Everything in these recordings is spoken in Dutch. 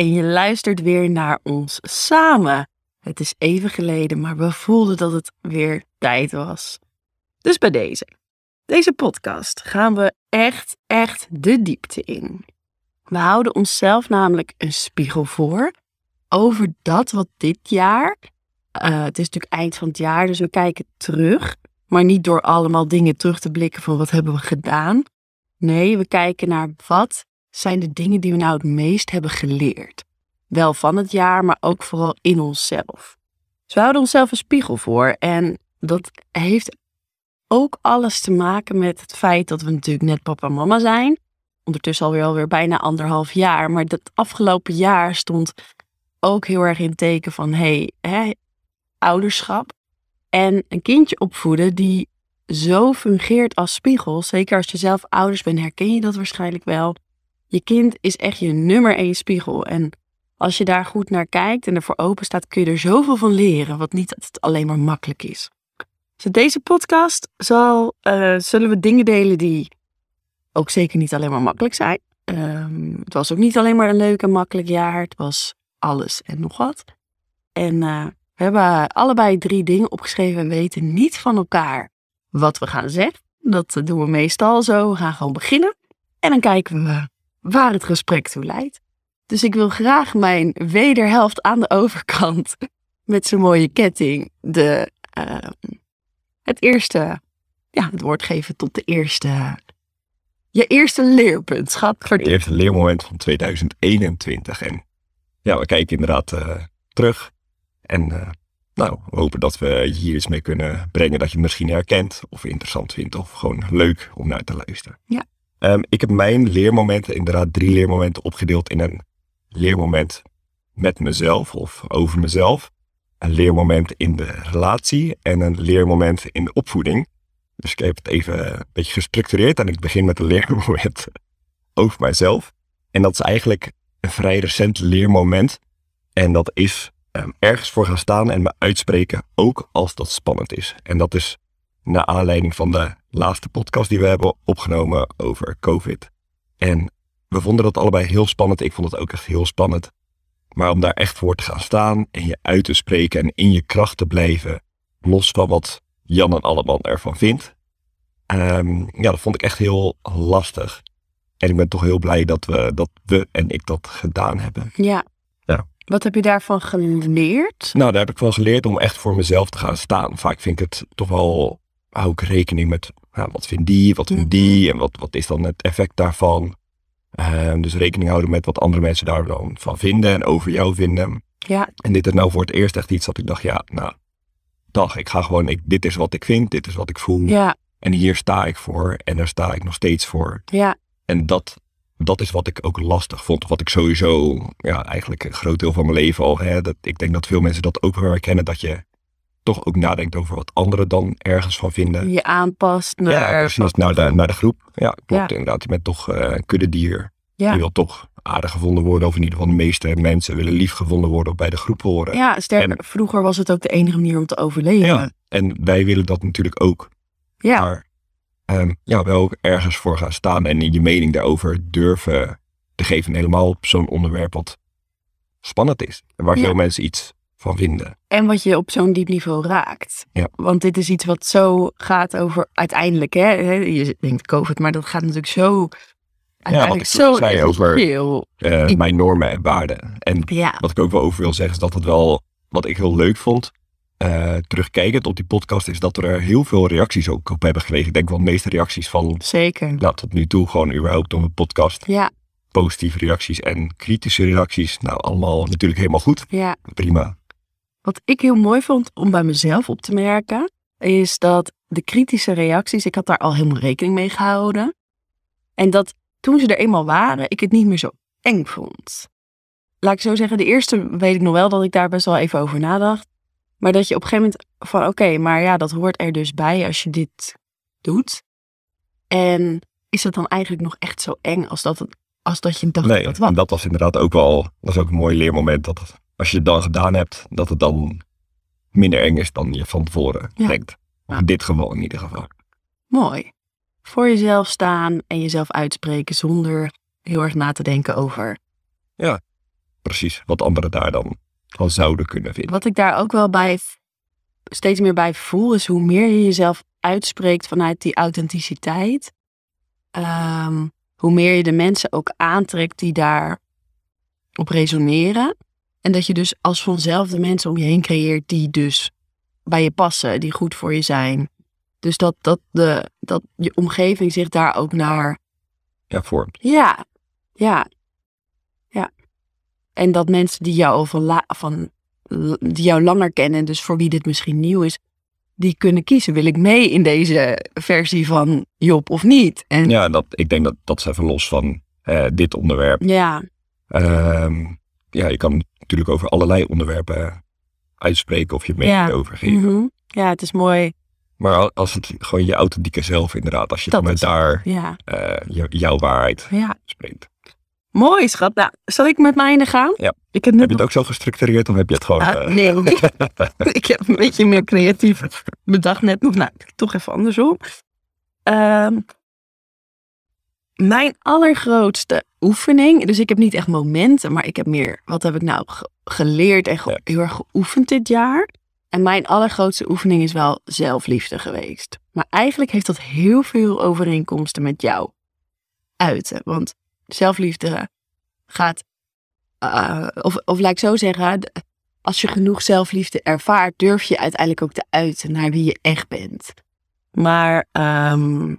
En je luistert weer naar ons samen. Het is even geleden, maar we voelden dat het weer tijd was. Dus bij deze. Deze podcast gaan we echt, echt de diepte in. We houden onszelf namelijk een spiegel voor over dat wat dit jaar. Uh, het is natuurlijk eind van het jaar, dus we kijken terug. Maar niet door allemaal dingen terug te blikken van wat hebben we gedaan. Nee, we kijken naar wat zijn de dingen die we nou het meest hebben geleerd. Wel van het jaar, maar ook vooral in onszelf. Dus we houden onszelf een spiegel voor. En dat heeft ook alles te maken met het feit dat we natuurlijk net papa en mama zijn. Ondertussen alweer, alweer bijna anderhalf jaar. Maar dat afgelopen jaar stond ook heel erg in teken van hey, ouderschap. En een kindje opvoeden die zo fungeert als spiegel. Zeker als je zelf ouders bent, herken je dat waarschijnlijk wel. Je kind is echt je nummer één spiegel. En als je daar goed naar kijkt en ervoor open staat, kun je er zoveel van leren. Wat niet altijd alleen maar makkelijk is. Dus deze podcast zal, uh, zullen we dingen delen die ook zeker niet alleen maar makkelijk zijn. Um, het was ook niet alleen maar een leuk en makkelijk jaar. Het was alles en nog wat. En uh, we hebben allebei drie dingen opgeschreven en weten niet van elkaar wat we gaan zeggen. Dat doen we meestal zo. We gaan gewoon beginnen. En dan kijken we waar het gesprek toe leidt. Dus ik wil graag mijn wederhelft aan de overkant met zijn mooie ketting de, uh, het eerste, ja, het woord geven tot de eerste, je eerste leerpunt, schat. Het eerste leermoment van 2021. En ja, we kijken inderdaad uh, terug. En uh, nou, we hopen dat we hier iets mee kunnen brengen dat je het misschien herkent of interessant vindt of gewoon leuk om naar te luisteren. Ja. Um, ik heb mijn leermomenten, inderdaad drie leermomenten opgedeeld in een leermoment met mezelf of over mezelf, een leermoment in de relatie en een leermoment in de opvoeding. Dus ik heb het even een beetje gestructureerd en ik begin met een leermoment over mijzelf. En dat is eigenlijk een vrij recent leermoment. En dat is um, ergens voor gaan staan en me uitspreken, ook als dat spannend is. En dat is naar aanleiding van de laatste podcast die we hebben opgenomen over COVID. En we vonden dat allebei heel spannend. Ik vond het ook echt heel spannend. Maar om daar echt voor te gaan staan en je uit te spreken en in je kracht te blijven, los van wat Jan en Alleman ervan vindt. Um, ja, dat vond ik echt heel lastig. En ik ben toch heel blij dat we, dat we en ik dat gedaan hebben. Ja. ja. Wat heb je daarvan geleerd? Nou, daar heb ik wel geleerd om echt voor mezelf te gaan staan. Vaak vind ik het toch wel, hou ik rekening met nou, wat vindt die, wat vindt die en wat, wat is dan het effect daarvan. Um, dus rekening houden met wat andere mensen daar dan van vinden en over jou vinden. Ja. En dit is nou voor het eerst echt iets dat ik dacht, ja, nou, dag, ik ga gewoon, ik, dit is wat ik vind, dit is wat ik voel. Ja. En hier sta ik voor en daar sta ik nog steeds voor. Ja. En dat, dat is wat ik ook lastig vond. Wat ik sowieso, ja, eigenlijk een groot deel van mijn leven al, hè, dat, ik denk dat veel mensen dat ook wel herkennen, dat je toch ook nadenkt over wat anderen dan ergens van vinden. Je aanpast naar... Ja, precies, naar de, naar de groep. Ja, klopt ja. inderdaad. Je bent toch uh, kuddedier. Ja. Je wil toch aardig gevonden worden, of in ieder geval de meeste mensen willen lief gevonden worden, of bij de groep horen. Ja, sterker, en, vroeger was het ook de enige manier om te overleven. Ja, en wij willen dat natuurlijk ook. Ja. Maar um, ja, wel ook ergens voor gaan staan en je mening daarover durven te geven. Helemaal op zo'n onderwerp wat spannend is. En waar Ja. veel mensen iets van vinden. En wat je op zo'n diep niveau raakt. Ja. Want dit is iets wat zo gaat over uiteindelijk, hè, je denkt COVID, maar dat gaat natuurlijk zo uiteindelijk wat ik zo zei over- essentieel. Eh, mijn normen en waarden. En Ja, wat ik ook wel over wil zeggen is dat het wel, wat ik heel leuk vond, eh, terugkijkend op die podcast, is dat er heel veel reacties ook op hebben gekregen. Ik denk wel de meeste reacties van, zeker. nou, tot nu toe gewoon überhaupt op een podcast. Ja, Positieve reacties en kritische reacties. Nou, allemaal natuurlijk helemaal goed. ja. Prima. Wat ik heel mooi vond om bij mezelf op te merken, is dat de kritische reacties, ik had daar al helemaal rekening mee gehouden. En dat toen ze er eenmaal waren, ik het niet meer zo eng vond. Laat ik zo zeggen, de eerste weet ik nog wel dat ik daar best wel even over nadacht. Maar dat je op een gegeven moment van, oké, maar ja, dat hoort er dus bij als je dit doet. En is het dan eigenlijk nog echt zo eng als dat, het, als dat je dacht Nee, dat was? en dat was inderdaad ook wel, dat is ook een mooi leermoment. Dat als je het dan gedaan hebt, dat het dan minder eng is dan je van tevoren Ja. denkt. Of Ja. dit geval in ieder geval. Mooi. Voor jezelf staan en jezelf uitspreken zonder heel erg na te denken over. Precies, wat anderen daar dan van zouden kunnen vinden. Wat ik daar ook wel bij steeds meer bij voel, is hoe meer je jezelf uitspreekt vanuit die authenticiteit, ehm, hoe meer je de mensen ook aantrekt die daar op resoneren. En dat je dus als vanzelf de mensen om je heen creëert die dus bij je passen, die goed voor je zijn. Dus dat, dat, de, dat je omgeving zich daar ook naar Ja, vormt. Ja, ja, ja. En dat mensen die jou, al van, la- van, die jou langer kennen, dus voor wie dit misschien nieuw is, die kunnen kiezen. Wil ik mee in deze versie van Job of niet? En ja, Ja, dat, ik denk dat dat is even los van eh, dit onderwerp. ja, Ehm, ja, je kan natuurlijk over allerlei onderwerpen uitspreken of je mening Ja. over geven. mhm. ja het is mooi. Maar al- als het gewoon je authentieke zelf inderdaad, als je Dat is- daar Ja, eh, jouw waarheid ja. spreekt. Mooi, schat. Nou, zal ik met mijne gaan? Ja. Ik heb Heb je het ook zo gestructureerd of heb je het gewoon... Ah, eh, nee, ik heb een beetje meer creatief bedacht net nog. Nou, toch even andersom. Ehm, mijn allergrootste oefening, dus ik heb niet echt momenten, maar ik heb meer, wat heb ik nou ge- geleerd en ge- heel erg geoefend dit jaar. En mijn allergrootste oefening is wel zelfliefde geweest. Maar eigenlijk heeft dat heel veel overeenkomsten met jou uiten. Want zelfliefde gaat uh, of, of laat ik zo zeggen, als je genoeg zelfliefde ervaart, durf je uiteindelijk ook te uiten naar wie je echt bent. Maar ehm,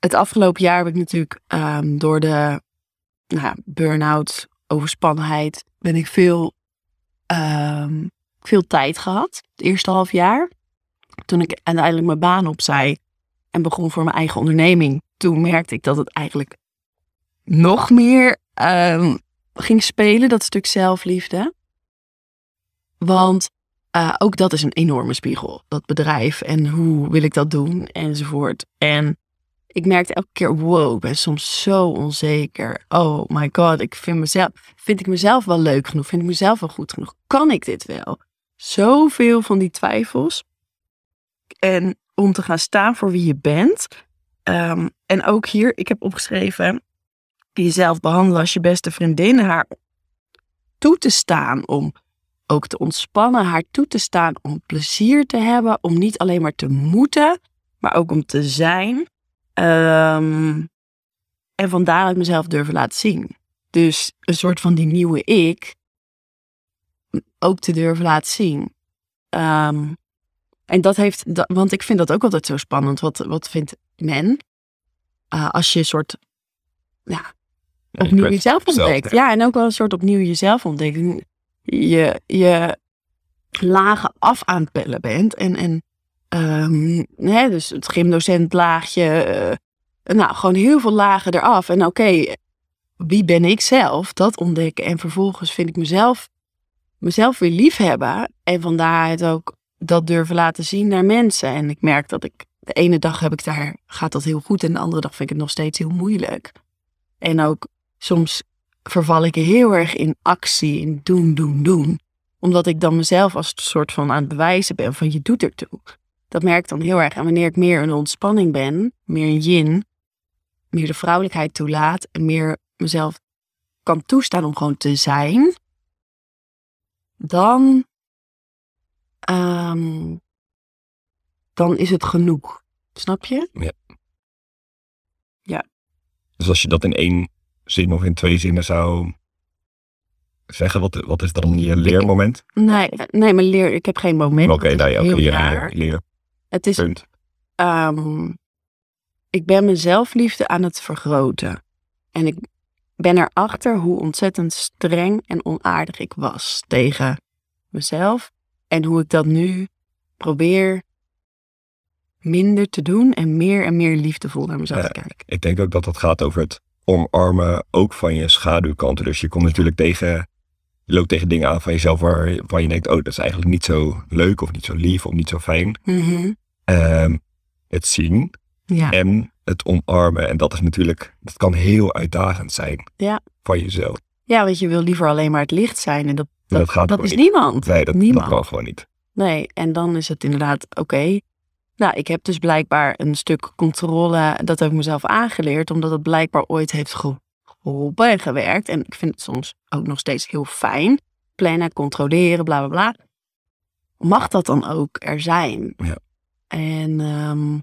het afgelopen jaar heb ik natuurlijk ehm, door de nou, burn-out, overspannenheid, ben ik veel, ehm, veel tijd gehad. Het eerste half jaar. Toen ik uiteindelijk mijn baan opzij en begon voor mijn eigen onderneming, toen merkte ik dat het eigenlijk nog meer ehm, ging spelen, dat stuk zelfliefde. Want eh, ook dat is een enorme spiegel, dat bedrijf. En hoe wil ik dat doen, enzovoort. En ik merkte elke keer, wow, ik ben soms zo onzeker. Oh my god, ik vind, mezelf, vind ik mezelf wel leuk genoeg? Vind ik mezelf wel goed genoeg? Kan ik dit wel? Zoveel van die twijfels. En om te gaan staan voor wie je bent. Ehm, en ook hier, ik heb opgeschreven, jezelf behandelen als je beste vriendin, haar toe te staan om ook te ontspannen, haar toe te staan om plezier te hebben, om niet alleen maar te moeten, maar ook om te zijn. Ehm, en van daaruit mezelf durven laten zien. Dus een soort van die nieuwe ik ook te durven laten zien. Ehm, en dat heeft, dat, want ik vind dat ook altijd zo spannend. Wat, wat vindt men? Uh, als je een soort ja, Ja, opnieuw je jezelf ontdekt. Ja, en ook wel een soort opnieuw jezelf ontdekt. Je, je lagen af aan het pellen bent. En, en hè, dus het gymdocent laagje. Uh, nou, gewoon heel veel lagen eraf. En oké, wie ben ik zelf? Dat ontdekken. En vervolgens vind ik mezelf, mezelf weer lief hebben. En van daaruit ook dat durven laten zien naar mensen. En ik merk dat ik de ene dag heb ik daar, gaat dat heel goed. En de andere dag vind ik het nog steeds heel moeilijk. En ook soms verval ik heel erg in actie, in doen, doen, doen. Omdat ik dan mezelf als soort van aan het bewijzen ben van je doet ertoe. Dat merk ik dan heel erg. En wanneer ik meer in ontspanning ben, meer in yin, meer de vrouwelijkheid toelaat en meer mezelf kan toestaan om gewoon te zijn, dan, um, dan is het genoeg. Snap je? Ja. Ja. Dus als je dat in één zin of in twee zinnen zou zeggen, wat, wat is dan je leermoment? Nee, nee, maar leer, ik heb geen moment. Oké, nou ja, heel je leer, leer, Het is, punt. ehm, ik ben mijn zelfliefde aan het vergroten. En ik ben erachter hoe ontzettend streng en onaardig ik was tegen mezelf. En hoe ik dat nu probeer minder te doen en meer en meer liefdevol naar mezelf Ja. te kijken. Ik denk ook dat het gaat over het omarmen ook van je schaduwkanten. Dus je komt natuurlijk tegen, je loopt tegen dingen aan van jezelf waar, waar je denkt, oh, dat is eigenlijk niet zo leuk of niet zo lief of niet zo fijn. Mhm. Ehm, het zien Ja. en het omarmen. En dat is natuurlijk, dat kan heel uitdagend zijn Ja. van jezelf. ja, want je wil liever alleen maar het licht zijn. En dat, dat, dat gaat dat gewoon is niet. niemand. Nee, dat, dat Niemand. kan gewoon niet. Nee, en dan is het inderdaad oké. Nou, ik heb dus blijkbaar een stuk controle, dat heb ik mezelf aangeleerd, omdat het blijkbaar ooit heeft ge- geholpen en gewerkt. En ik vind het soms ook nog steeds heel fijn. Plannen, controleren, bla bla bla. Mag dat dan ook er zijn? Ja. En ehm,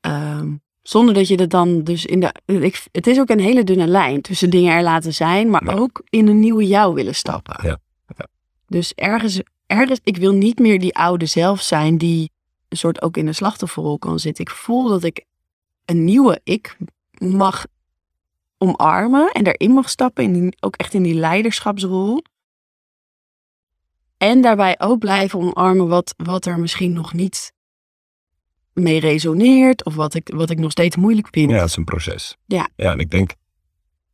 ehm, zonder dat je dat dan dus in de. Ik, het is ook een hele dunne lijn tussen dingen er laten zijn, maar Ja. ook in een nieuwe jou willen stappen. Ja. Ja. Dus ergens, ergens, ik wil niet meer die oude zelf zijn die een soort ook in de slachtofferrol kan zitten. Ik voel dat ik een nieuwe ik mag omarmen en daarin mag stappen, in ook echt in die leiderschapsrol. En daarbij ook blijven omarmen wat, wat er misschien nog niet mee resoneert of wat ik, wat ik nog steeds moeilijk vind. Ja, het is een proces. Ja. Ja, en ik denk,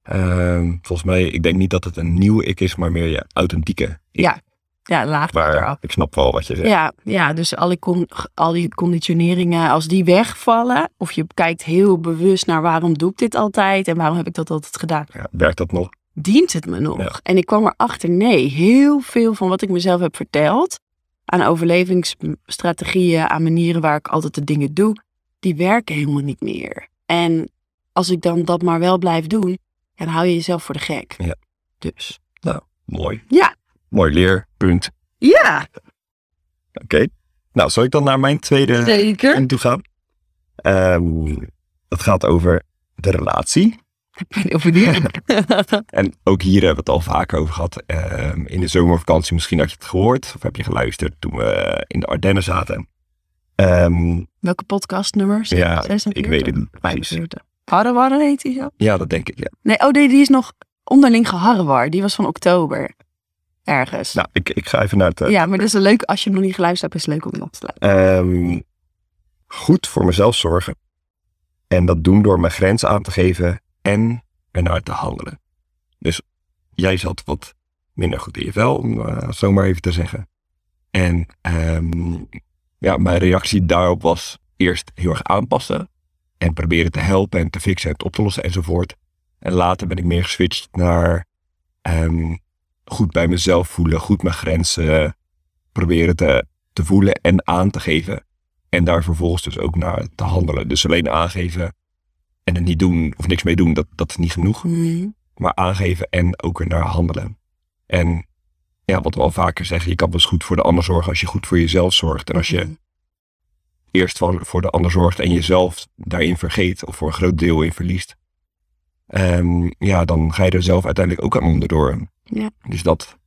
ehm, volgens mij, ik denk niet dat het een nieuwe ik is, maar meer je authentieke ik. Ja, ja laag Maar eraf. ik snap wel wat je zegt. Ja, ja, dus al die, con- al die conditioneringen, als die wegvallen, of je kijkt heel bewust naar waarom doe ik dit altijd en waarom heb ik dat altijd gedaan, Ja, werkt dat nog? dient het me nog? Ja. En ik kwam erachter, nee, heel veel van wat ik mezelf heb verteld, aan overlevingsstrategieën, aan manieren waar ik altijd de dingen doe, die werken helemaal niet meer. En als ik dan dat maar wel blijf doen, dan hou je jezelf voor de gek. Ja. Dus. Mooi. Ja. Mooi leerpunt. Ja, Oké. Nou, zal ik dan naar mijn tweede zeker. punt toe gaan? Ehm, dat gaat over de relatie. Ik ben heel benieuwd. En ook hier hebben we het al vaker over gehad. Ehm, in de zomervakantie, misschien had je het gehoord. Of heb je geluisterd toen we in de Ardennen zaten. Ehm, Welke podcastnummer? Ja, 46? ik weet het niet precies. 45. Harrewar heet die zo? ja, dat denk ik, ja. Nee, oh nee, die is nog onderling geharrewar. Die was van oktober. Ergens. Nou, ik, ik ga even naar het... eh, ja, maar dat is een leuk, als je hem nog niet geluisterd hebt, is het leuk om op te sluiten. Ehm, goed voor mezelf zorgen. En dat doen door mijn grens aan te geven en ernaar te handelen. Dus jij zat wat minder goed in je vel, om uh, zo maar even te zeggen. En ehm, ja, mijn reactie daarop was eerst heel erg aanpassen. En proberen te helpen en te fixen en te op te lossen enzovoort. En later ben ik meer geswitcht naar ehm, goed bij mezelf voelen, goed mijn grenzen proberen te, te voelen en aan te geven. En daar vervolgens dus ook naar te handelen. Dus alleen aangeven en het niet doen of niks mee doen, dat, dat is niet genoeg. Mhm. Maar aangeven en ook ernaar handelen. En ja, wat we al vaker zeggen, je kan dus goed voor de ander zorgen als je goed voor jezelf zorgt. En als je eerst voor, voor de ander zorgt en jezelf daarin vergeet of voor een groot deel in verliest. ehm, ja, dan ga je er zelf uiteindelijk ook aan onderdoor. Ja. Dus dat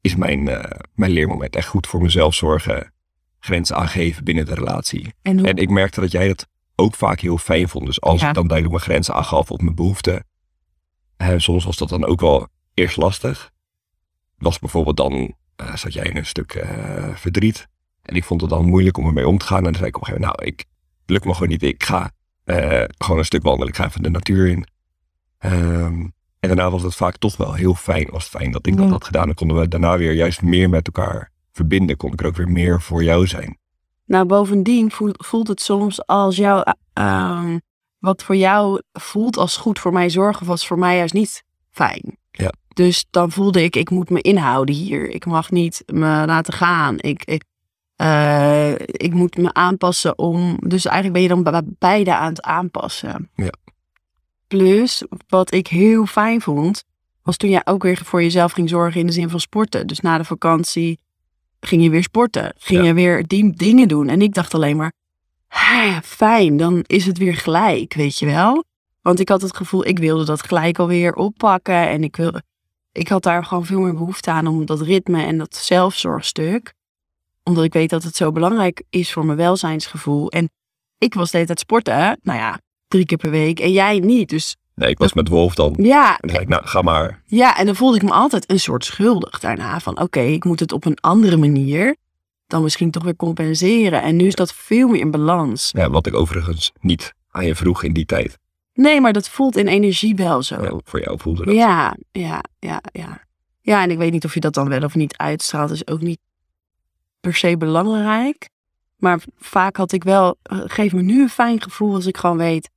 is mijn, eh, mijn leermoment. Echt goed voor mezelf zorgen. Grenzen aangeven binnen de relatie. En hoe, En ik merkte dat jij dat ook vaak heel fijn vond. Dus als Ja. ik dan duidelijk mijn grenzen aangaf op mijn behoeften. eh, soms was dat dan ook wel eerst lastig. Was bijvoorbeeld dan, eh, zat jij in een stuk eh, verdriet. En ik vond het dan moeilijk om ermee om te gaan. En dan zei ik op een gegeven moment, nou, ik lukt me gewoon niet. Ik ga gewoon een stuk wandelen. Ik ga even de natuur in. Ehm, en daarna was het vaak toch wel heel fijn. Was het fijn dat ik dat had gedaan. Dan konden we daarna weer juist meer met elkaar verbinden. Kon ik er ook weer meer voor jou zijn. nou, bovendien voelt, voelt het soms als jou, eh, ehm, wat voor jou voelt als goed voor mij zorgen, was voor mij juist niet fijn. Ja. Dus dan voelde ik, ik moet me inhouden hier. Ik mag niet me laten gaan. Ik, ik, eh, ik moet me aanpassen om. Dus eigenlijk ben je dan be- beide aan het aanpassen. Ja. Plus, wat ik heel fijn vond, was toen jij ook weer voor jezelf ging zorgen in de zin van sporten. Dus na de vakantie ging je weer sporten. Ging Ja. je weer die dingen doen. En ik dacht alleen maar, "Ah, fijn, dan is het weer gelijk, weet je wel. Want ik had het gevoel, ik wilde dat gelijk alweer oppakken. En ik, wilde, ik had daar gewoon veel meer behoefte aan om dat ritme en dat zelfzorgstuk. Omdat ik weet dat het zo belangrijk is voor mijn welzijnsgevoel. En ik was de hele tijd sporten, nou ja, drie keer per week. En jij niet. Dus Nee, ik was met Wolf dan. ja, En zei ik, nou, ga maar. ja, en dan voelde ik me altijd een soort schuldig daarna. Van oké, ik moet het op een andere manier dan misschien toch weer compenseren. En nu is dat veel meer in balans. Ja, wat ik overigens niet aan je vroeg in die tijd. Nee, maar dat voelt in energie wel zo. Ja, voor jou voelde dat. Ja, ja, ja, ja. Ja, en ik weet niet of je dat dan wel of niet uitstraalt. Is ook niet per se belangrijk. Maar vaak had ik wel, eh, geef me nu een fijn gevoel als ik gewoon weet,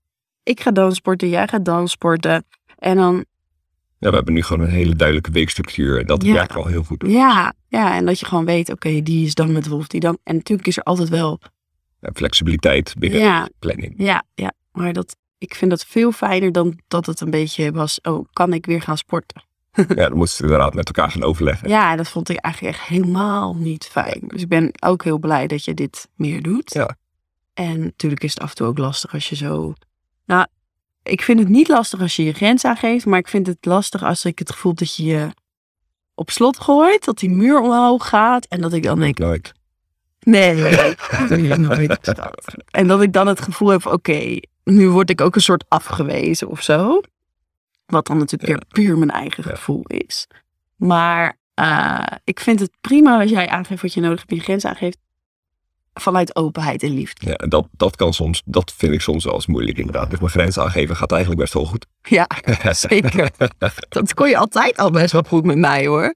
ik ga dan sporten, jij gaat dan sporten. En dan, Ja, we hebben nu gewoon een hele duidelijke weekstructuur. En dat Ja. werkt wel heel goed. ja, ja, en dat je gewoon weet, oké, die is dan met Wolf, die dan. En natuurlijk is er altijd wel, Ja, flexibiliteit binnen ja, planning. ja, ja. Maar dat, ik vind dat veel fijner dan dat het een beetje was, oh, kan ik weer gaan sporten? Ja, dan moesten we inderdaad met elkaar gaan overleggen. Ja, dat vond ik eigenlijk echt helemaal niet fijn. Dus ik ben ook heel blij dat je dit meer doet. Ja. En natuurlijk is het af en toe ook lastig als je zo. Nou, ik vind het niet lastig als je je grens aangeeft, maar ik vind het lastig als ik het gevoel heb dat je je op slot gooit, dat die muur omhoog gaat en dat ik dan denk, Nooit. nee, je nooit. En dat ik dan het gevoel heb, oké, nu word ik ook een soort afgewezen of zo. Wat dan natuurlijk Ja. weer puur mijn eigen Ja. gevoel is. Maar eh, ik vind het prima als jij aangeeft wat je nodig hebt en je grens aangeeft. Vanuit openheid en liefde. Ja, dat, dat kan soms, dat vind ik soms wel eens moeilijk inderdaad. Dus mijn grens aangeven gaat eigenlijk best wel goed. Ja, zeker. Dat kon je altijd al best wel goed met mij hoor.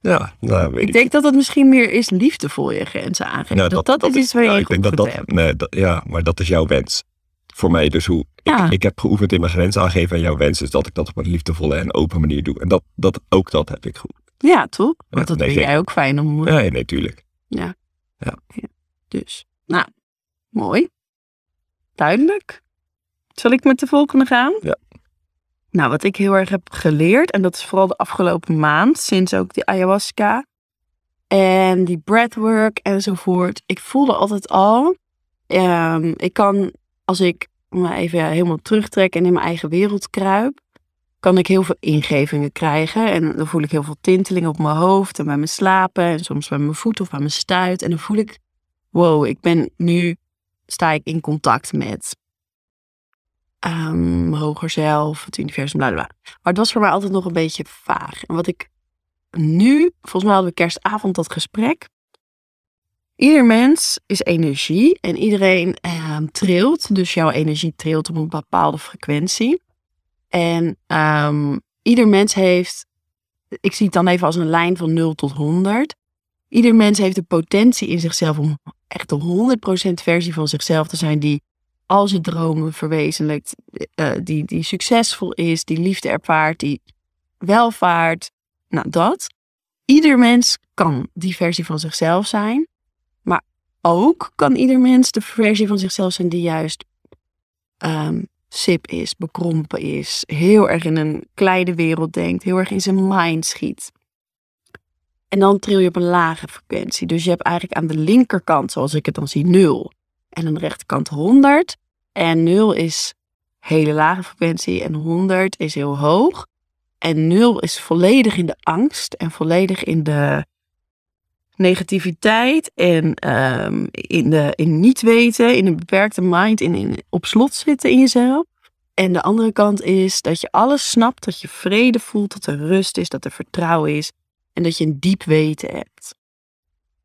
Ja, nou weet Ik ik. denk dat het misschien meer is liefdevol je grenzen aangeven. Nou, dat, dat, is iets waar je nou, ik denk dat dat, nee, dat, ja, maar dat is jouw wens. Voor mij dus hoe, Ja. ik, ik heb geoefend in mijn grens aangeven en jouw wens is dat ik dat op een liefdevolle en open manier doe. En dat, dat, ook dat heb ik goed. Ja, toch? Want dat nee, vind jij ook fijn om Ja, nee, natuurlijk. Dus, nou, mooi. Duidelijk. Zal ik met de volgende gaan? Ja. Nou, wat ik heel erg heb geleerd, en dat is vooral de afgelopen maand, sinds ook die ayahuasca en die breathwork enzovoort. Ik voelde altijd al, ehm, ik kan, als ik me even helemaal terugtrek en in mijn eigen wereld kruip, kan ik heel veel ingevingen krijgen. En dan voel ik heel veel tintelingen op mijn hoofd en bij mijn slapen en soms bij mijn voet of bij mijn stuit. En dan voel ik wow, ik ben nu, sta ik in contact met ehm, hoger zelf, het universum, bla bla. Maar het was voor mij altijd nog een beetje vaag. En wat ik nu, volgens mij hadden we kerstavond dat gesprek. Ieder mens is energie en iedereen ehm, trilt. Dus jouw energie trilt op een bepaalde frequentie. En ehm, ieder mens heeft, ik zie het dan even als een lijn van 0 tot 100. Ieder mens heeft de potentie in zichzelf om echt de 100% versie van zichzelf te zijn die al zijn dromen verwezenlijkt, eh, die, die succesvol is, die liefde ervaart, die welvaart. Nou, dat. Ieder mens kan die versie van zichzelf zijn, maar ook kan ieder mens de versie van zichzelf zijn die juist ehm, sip is, bekrompen is, heel erg in een kleine wereld denkt, heel erg in zijn mind schiet. En dan tril je op een lage frequentie. Dus je hebt eigenlijk aan de linkerkant, zoals ik het dan zie, 0. En aan de rechterkant 100. En 0 is hele lage frequentie en 100 is heel hoog. En 0 is volledig in de angst en volledig in de negativiteit en ehm, in, de, in niet weten, in een beperkte mind, in, in op slot zitten in jezelf. En de andere kant is dat je alles snapt, dat je vrede voelt, dat er rust is, dat er vertrouwen is en dat je een diep weten hebt.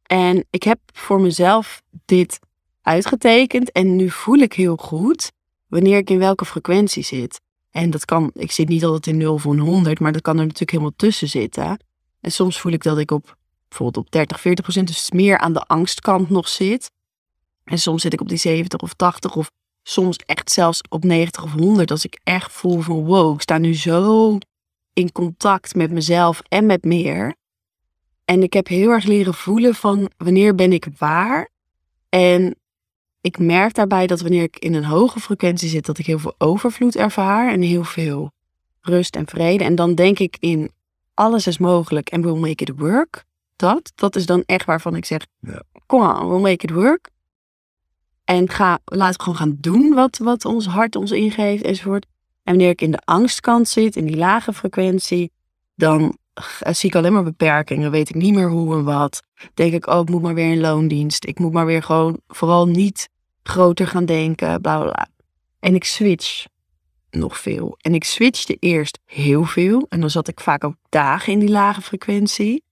En ik heb voor mezelf dit uitgetekend en nu voel ik heel goed wanneer ik in welke frequentie zit. En dat kan, ik zit niet altijd in 0 of een 100, maar dat kan er natuurlijk helemaal tussen zitten. En soms voel ik dat ik op bijvoorbeeld op 30, 40 procent, dus meer aan de angstkant nog zit. En soms zit ik op die 70 of 80 of soms echt zelfs op 90 of 100 als ik echt voel van wow, ik sta nu zo in contact met mezelf en met meer. En ik heb heel erg leren voelen van wanneer ben ik waar. En ik merk daarbij dat wanneer ik in een hoge frequentie zit, dat ik heel veel overvloed ervaar en heel veel rust en vrede. En dan denk ik in alles is mogelijk en we'll make it work. Dat, dat is dan echt waarvan ik zeg, Ja. kom aan, we'll make it work. En ga, laten we gewoon gaan doen wat, wat ons hart ons ingeeft enzovoort. En wanneer ik in de angstkant zit, in die lage frequentie, dan eh, zie ik alleen maar beperkingen. Weet ik niet meer hoe en wat. Denk ik, oh, ik moet maar weer in loondienst. Ik moet maar weer gewoon vooral niet groter gaan denken, bla bla bla. En ik switch nog veel. En ik switchte eerst heel veel. En dan zat ik vaak ook dagen in die lage frequentie.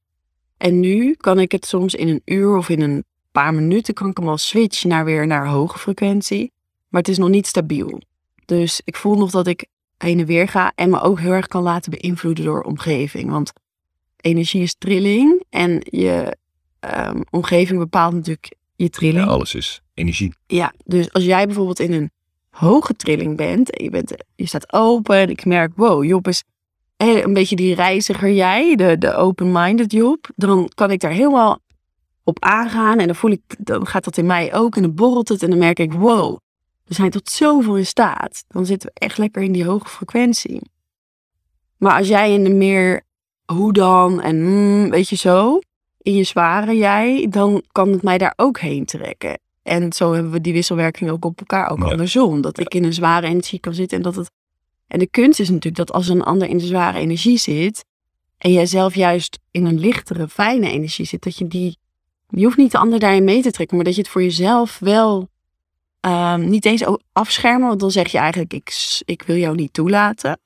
En nu kan ik het soms in een uur of in een paar minuten kan ik hem al switchen naar weer naar hoge frequentie. Maar het is nog niet stabiel. Dus ik voel nog dat ik heen en weer ga en me ook heel erg kan laten beïnvloeden door omgeving. Want energie is trilling en je ehm, omgeving bepaalt natuurlijk je trilling. Ja, alles is energie. Ja, dus als jij bijvoorbeeld in een hoge trilling bent en je, bent, je staat open en ik merk, wow, Job is een beetje die reiziger jij, de, de open-minded Job, dan kan ik daar helemaal op aangaan en dan voel ik, dan gaat dat in mij ook en dan borrelt het en dan merk ik, wow, we zijn tot zoveel in staat. Dan zitten we echt lekker in die hoge frequentie. Maar als jij in de meer hoe dan en mm, weet je zo, in je zware jij, dan kan het mij daar ook heen trekken. En zo hebben we die wisselwerking ook op elkaar, ook andersom. Dat ik in een zware energie kan zitten en dat het. En de kunst is natuurlijk dat als een ander in de zware energie zit. en jij zelf juist in een lichtere, fijne energie zit, dat je die. Je hoeft niet de ander daarin mee te trekken, maar dat je het voor jezelf wel. Um, niet eens afschermen, want dan zeg je eigenlijk: ik, ik wil jou niet toelaten.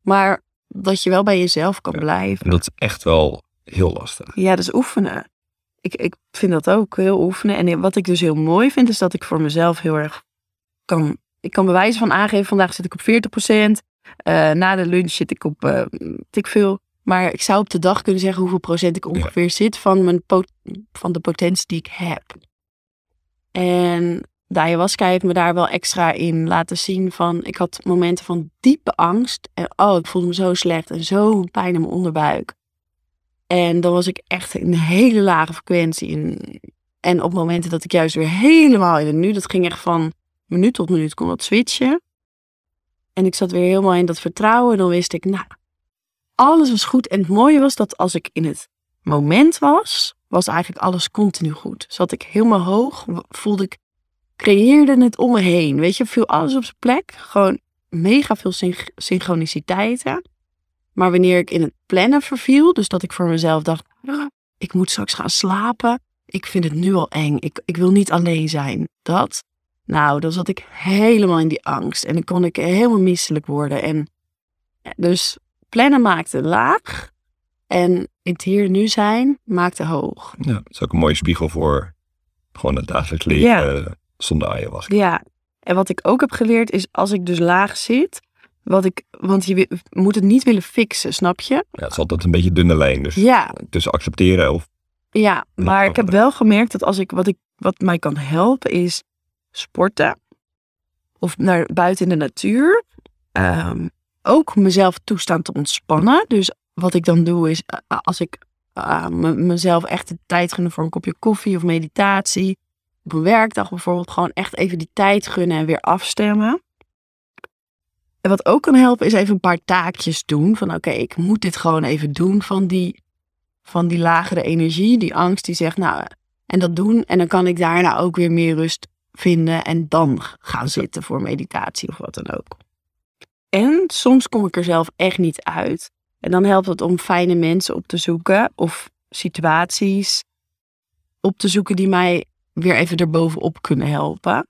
Maar dat je wel bij jezelf kan blijven. En dat is echt wel heel lastig. Ja, is oefenen ik, ik vind dat ook heel oefenen. En wat ik dus heel mooi vind, is dat ik voor mezelf heel erg kan. Ik kan bewijzen van aangeven, vandaag zit ik op 40%. Uh, eh, na de lunch zit ik op uh, ik veel. Maar ik zou op de dag kunnen zeggen hoeveel procent ik ongeveer zit van, mijn van de potentie die ik heb. En de ayahuasca heeft me daar wel extra in laten zien van... Ik had momenten van diepe angst. En oh, ik voelde me zo slecht en zo pijn in mijn onderbuik. En dan was ik echt in een hele lage frequentie. In, en op momenten dat ik juist weer helemaal in het nu, dat ging echt van minuut tot minuut, kon dat switchen. En ik zat weer helemaal in dat vertrouwen. Dan wist ik, nou, alles was goed. En het mooie was dat als ik in het moment was, was eigenlijk alles continu goed. Zat ik helemaal hoog, voelde ik, creëerde het om me heen. Weet je, viel alles op zijn plek. Gewoon mega veel synchroniciteiten. Maar wanneer ik in het plannen verviel, dus dat ik voor mezelf dacht, ah, ik moet straks gaan slapen. Ik vind het nu al eng. Ik, ik wil niet alleen zijn. Dat. Nou, dan zat ik helemaal in die angst. En dan kon ik helemaal misselijk worden. En dus plannen maakte laag. En het hier nu zijn maakte hoog. Ja, dat is ook een mooie spiegel voor gewoon het dagelijks leven ja. Zonder ayahuasca. Ja, en wat ik ook heb geleerd is als ik dus laag zit, wat ik, want je moet het niet willen fixen, snap je? Ja, het is altijd een beetje dunne lijn. Dus ja. tussen accepteren of. Ja, maar ik heb wel gemerkt dat als ik wat, ik wat mij kan helpen is sporten. Of naar buiten in de natuur. Um, ook mezelf toestaan te ontspannen. Dus wat ik dan doe is, eh, als ik uh, mezelf echt de tijd gun voor een kopje koffie of meditatie. Op een werkdag bijvoorbeeld gewoon echt even die tijd gunnen en weer afstemmen. En wat ook kan helpen is even een paar taakjes doen. Van oké, ik moet dit gewoon even doen van die, van die lagere energie, die angst die zegt nou, en dat doen. En dan kan ik daarna ook weer meer rust vinden en dan gaan zitten voor meditatie of wat dan ook. En soms kom ik er zelf echt niet uit. En dan helpt het om fijne mensen op te zoeken of situaties op te zoeken die mij weer even erbovenop kunnen helpen.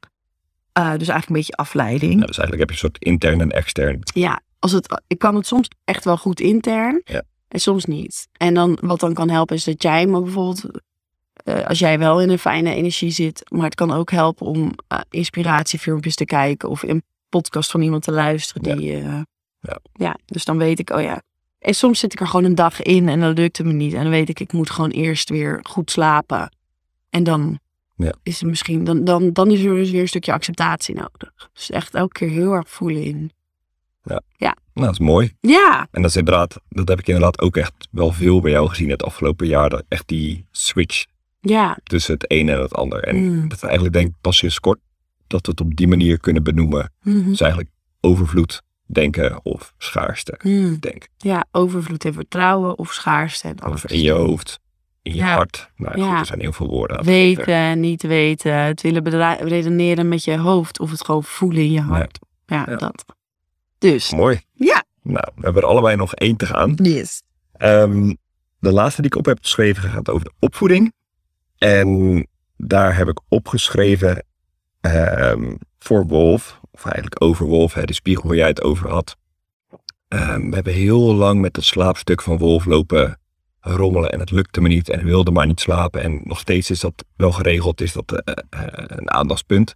Uh, dus eigenlijk een beetje afleiding. Nou, dus eigenlijk heb je een soort intern en extern. Ja, als het, ik kan het soms echt wel goed intern ja. en soms niet. En dan, wat dan kan helpen is dat jij me bijvoorbeeld, uh, als jij wel in een fijne energie zit, maar het kan ook helpen om uh, inspiratiefilmpjes te kijken of een podcast van iemand te luisteren. Die, ja. ja. ja, dus dan weet ik, oh ja. En soms zit ik er gewoon een dag in en dan lukt het me niet. En dan weet ik, ik moet gewoon eerst weer goed slapen. En dan ja. is er misschien, dan, dan, dan is er dus weer een stukje acceptatie nodig. Dus echt elke keer heel erg voelen in. Ja. ja. Nou, dat is mooi. Ja. En dat is inderdaad, dat heb ik inderdaad ook echt wel veel bij jou gezien het afgelopen jaar. Dat echt die switch ja. tussen het een en het ander. En mm. dat we eigenlijk denk pas sinds kort dat we het op die manier kunnen benoemen. Mm Dus eigenlijk overvloed denken of schaarste mm. denken. Ja, overvloed en vertrouwen of schaarste en Of in je hoofd in je Ja. hart. Nou ja, Ja. goed, er zijn heel veel woorden. Weten, niet weten, het willen redeneren met je hoofd of het gewoon voelen in je hart. Ja, Ja. dat. Dus. Mooi. Ja. Nou, we hebben er allebei nog één te gaan. Yes. Ehm, de laatste die ik op heb geschreven gaat over de opvoeding. En daar heb ik opgeschreven ehm, voor Wolf, of eigenlijk over Wolf, hè, de spiegel waar jij het over had. Ehm, we hebben heel lang met het slaapstuk van Wolf lopen rommelen en het lukte me niet en wilde maar niet slapen. En nog steeds is dat wel geregeld, is dat eh, eh, een aandachtspunt.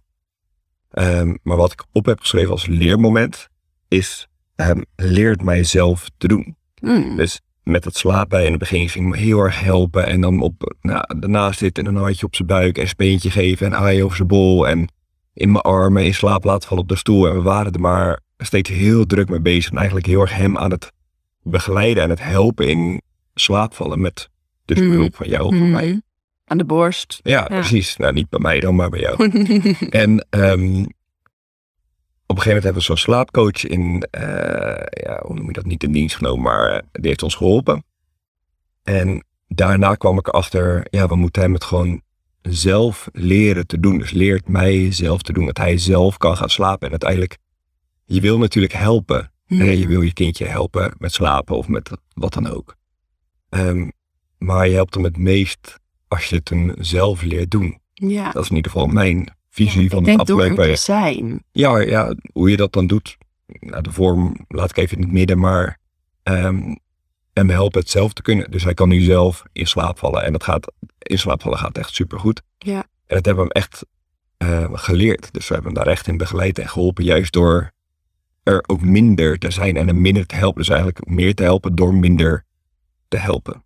Ehm, maar wat ik op heb geschreven als leermoment is, ehm, leert mijzelf te doen. Mm. Dus met het slapen in het begin ging me heel erg helpen. En dan op, nou, daarnaast zitten en een handje op zijn buik en een speentje geven en aaien over zijn bol. En in mijn armen in slaap laten vallen op de stoel. En we waren er maar steeds heel druk mee bezig. En eigenlijk heel erg hem aan het begeleiden en het helpen in slaapvallen met dus Mhm. behulp van jou of van mij. Mhm. Aan de borst. Ja, precies. Nou, niet bij mij dan, maar bij jou. En ehm, op een gegeven moment hebben we zo'n slaapcoach in, eh, ja, hoe noem je dat, niet in dienst genomen, maar eh, die heeft ons geholpen. En daarna kwam ik achter, ja, we moeten hem het gewoon zelf leren te doen. Dus leert mij zelf te doen, dat hij zelf kan gaan slapen. En uiteindelijk, je wil natuurlijk helpen. Mhm. hè, Je wil je kindje helpen met slapen of met wat dan ook. Ehm, maar je helpt hem het meest als je het hem zelf leert doen. ja. Dat is in ieder geval mijn visie van het afwerk. het te zijn. Ja, ja, hoe je dat dan doet. Nou, de vorm laat ik even in het midden, maar ehm hem helpen het zelf te kunnen. Dus hij kan nu zelf in slaap vallen. En dat gaat, in slaap vallen gaat echt supergoed. Ja. En dat hebben we hem echt eh, geleerd. Dus we hebben hem daar echt in begeleid en geholpen. Juist door er ook minder te zijn en hem minder te helpen. Dus eigenlijk meer te helpen door minder te helpen.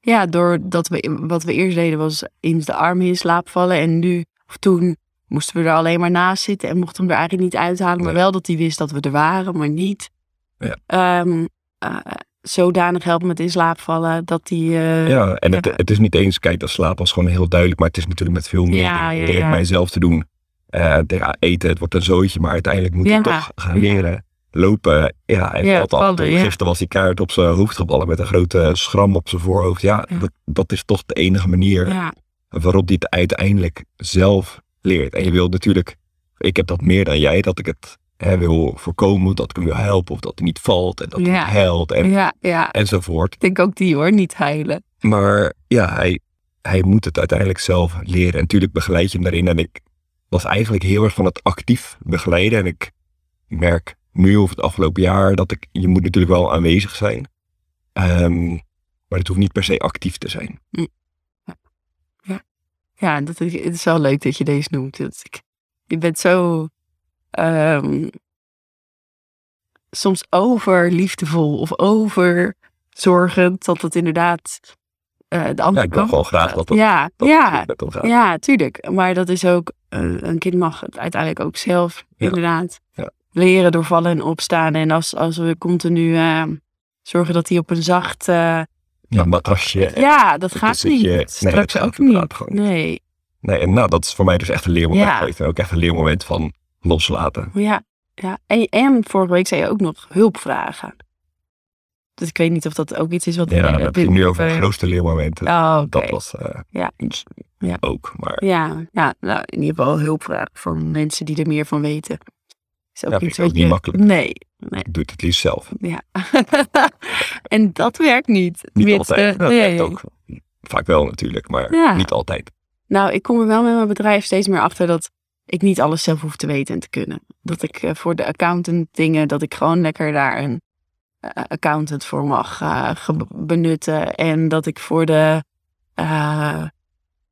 Ja, doordat we wat we eerst deden was in de armen in slaap vallen. En nu, of toen, moesten we er alleen maar naast zitten en mochten hem er eigenlijk niet uithalen. Maar wel dat hij wist dat we er waren, maar niet. Ja. Ehm, eh, zodanig helpen met in slaap vallen dat hij. eh, Ja, en Het, ja. het is niet eens, kijk, dat slaap was gewoon heel duidelijk, maar het is natuurlijk met veel meer Ja, ja, ja. mijzelf te doen. Ja, eten, het wordt een zootje, maar uiteindelijk moet je Ja. toch gaan leren. Lopen, ja, hij Ja, valt af. vallen, ja. Gisteren was hij kaart op zijn hoofd gevallen met een grote schram op zijn voorhoofd. Ja, Ja. Dat, dat is toch de enige manier waarop hij het uiteindelijk zelf leert. En je wilt natuurlijk, ik heb dat meer dan jij, dat ik het hè, wil voorkomen, dat ik hem wil helpen of dat hij niet valt en dat hij huilt en, enzovoort. Ik denk ook die hoor, niet heilen. Maar ja, hij, hij moet het uiteindelijk zelf leren. En natuurlijk begeleid je hem daarin. En ik was eigenlijk heel erg van het actief begeleiden. En ik merk nu of het afgelopen jaar dat ik, je moet natuurlijk wel aanwezig zijn. Ehm, maar het hoeft niet per se actief te zijn. Ja, dat is, het is wel leuk dat je deze noemt. Dat ik, je bent zo ehm, soms over liefdevol of over zorgend dat het inderdaad eh, de andere Ja, ik wil gewoon graag dat dat, ja, dat ja, gaat. ja, tuurlijk. Maar dat is ook, eh, een kind mag het uiteindelijk ook zelf Ja. inderdaad Ja. Leren door vallen en opstaan. En als, als we continu eh, zorgen dat hij op een zacht... eh, Ja, matrasje. ja, dat gaat niet. Nee, Straks dat ook niet. Nee. Nee, en nou, dat is voor mij dus echt een leermoment. Ja. En ook echt een leermoment van loslaten. Ja, ja. En, en vorige week zei je ook nog hulp vragen. Dus ik weet niet of dat ook iets is wat... Ja, dan heb je nu over de grootste leermomenten. Oh. Dat was eh, Ja. Ja. ook. Maar Ja, ja nou, in ieder geval hulp vragen van mensen die er meer van weten. Is ook Ja, iets ook niet makkelijk. Nee, nee. ik doe het het liefst zelf. Ja. en dat werkt niet. Niet altijd. Dat nee. werkt ook. Vaak wel natuurlijk, maar Ja. niet altijd. Nou, ik kom er wel met mijn bedrijf steeds meer achter dat ik niet alles zelf hoef te weten en te kunnen. Dat ik eh, voor de accountant dingen, dat ik gewoon lekker daar een eh, accountant voor mag eh, benutten. En dat ik voor de eh,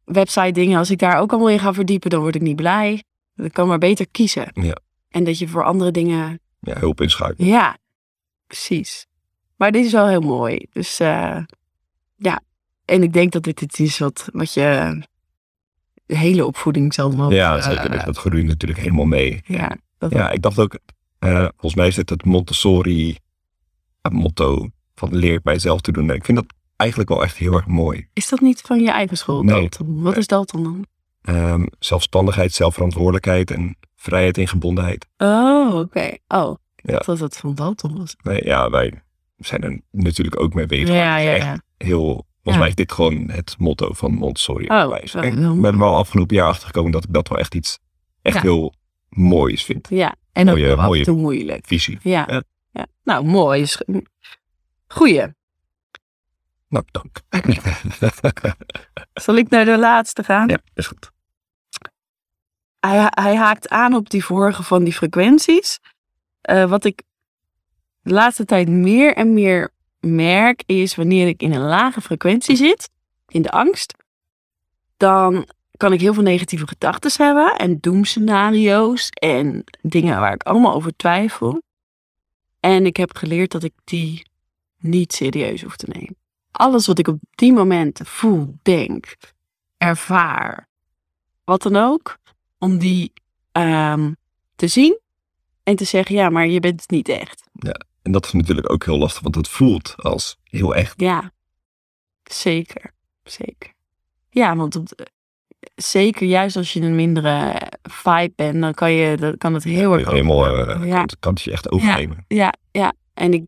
website dingen, als ik daar ook allemaal in ga verdiepen, dan word ik niet blij. Ik kan maar beter kiezen. Ja. En dat je voor andere dingen, Ja, hulp inschakelen. ja, precies. Maar dit is wel heel mooi. Dus eh, ja, en ik denk dat dit iets is wat, wat je de hele opvoeding zal nog... Ja, eh, zeker. Dus dat groeit natuurlijk helemaal mee. ja, dat, Ja, ik dacht ook, eh, volgens mij is het het Montessori eh, motto van leert mijzelf te doen. En ik vind dat eigenlijk wel echt heel erg mooi. Is dat niet van je eigen school, Nee. Dalton? Wat is Dalton dan? Ehm, zelfstandigheid, zelfverantwoordelijkheid en vrijheid in gebondenheid. Oh, oké. Oh, ik Ja. dacht dat het van Dalton was. Nee, ja, wij zijn er natuurlijk ook mee bezig. Ja, ja, heel Volgens mij is dit gewoon het motto van Montessori. Oh, ik ben er wel afgelopen jaar achtergekomen dat ik dat wel echt iets echt heel moois vind. Ja, en ook Mooie- af mooie- toe moeilijk. Visie. Ja. Ja. Nou, mooi. Goeie. Nou, dank. Zal ik naar de laatste gaan? ja, is goed. Hij, haakt aan op die vorige van die frequenties. Eh, wat ik de laatste tijd meer en meer merk is wanneer ik in een lage frequentie zit, in de angst, dan kan ik heel veel negatieve gedachten hebben en doemscenario's en dingen waar ik allemaal over twijfel. En ik heb geleerd dat ik die niet serieus hoef te nemen. Alles wat ik op die momenten voel, denk, ervaar, wat dan ook, om die ehm, te zien en te zeggen, ja, maar je bent het niet echt. En dat is natuurlijk ook heel lastig, want het voelt als heel echt. Ja, zeker, zeker. Ja, want op de- zeker juist als je een mindere vibe bent, dan kan, je, dan kan het heel erg Helemaal, eh, ja, kan, het je echt overnemen. ja, ja. En ik,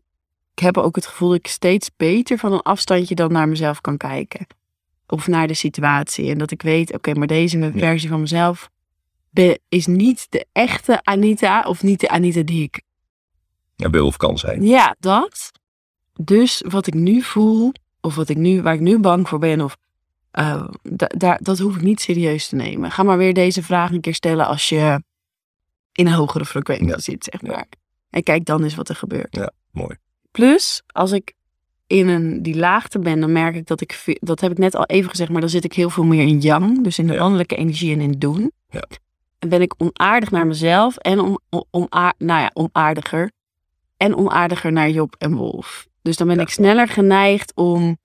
ik heb ook het gevoel dat ik steeds beter van een afstandje dan naar mezelf kan kijken. Of naar de situatie. En dat ik weet, oké, maar deze versie van mezelf is niet de echte Anita. Of niet de Anita die ik Ja, wil of kan zijn. Ja, dat. Dus wat ik nu voel, of wat ik nu, waar ik nu bang voor ben, of da- daar, dat hoef ik niet serieus te nemen. Ga maar weer deze vraag een keer stellen als je in een hogere frequentie Ja. zit, zeg Ja. maar. En kijk dan eens wat er gebeurt. Mooi. Plus, als ik in een, die laagte ben, dan merk ik dat ik, dat heb ik net al even gezegd, maar dan zit ik heel veel meer in yang, dus in de Ja. mannelijke energie en in doen. Ja. En ben ik onaardig naar mezelf en om, om, nou ja, onaardiger. En onaardiger naar Job en Wolf. Dus dan ben Ja. ik sneller geneigd om,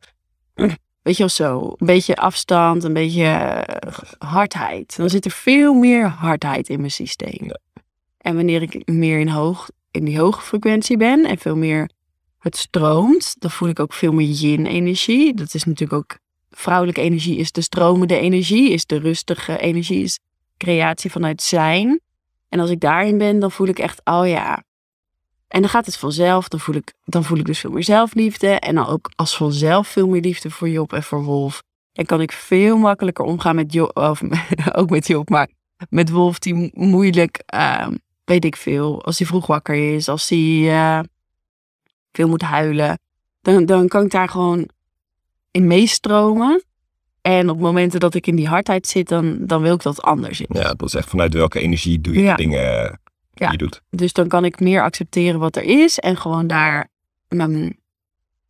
weet je wel zo, een beetje afstand, een beetje eh, hardheid. Dan zit er veel meer hardheid in mijn systeem. Ja. En wanneer ik meer in, hoog, in die hoge frequentie ben en veel meer het stroomt, dan voel ik ook veel meer yin-energie. Dat is natuurlijk ook, vrouwelijke energie is de stromende energie, is de rustige energie, is creatie vanuit zijn. En als ik daarin ben, dan voel ik echt, oh ja. En dan gaat het vanzelf, dan voel ik, dan voel ik dus veel meer zelfliefde. En dan ook als vanzelf veel meer liefde voor Job en voor Wolf. En kan ik veel makkelijker omgaan met Job, of ook met Job, maar met Wolf die mo- moeilijk, ehm, weet ik veel, als hij vroeg wakker is, als hij eh, veel moet huilen. Dan, dan kan ik daar gewoon in meestromen. En op momenten dat ik in die hardheid zit, dan, dan wil ik dat anders. Ja, dat is echt vanuit welke energie doe je Ja. dingen die Ja. je doet. Dus dan kan ik meer accepteren wat er is en gewoon daar mijn,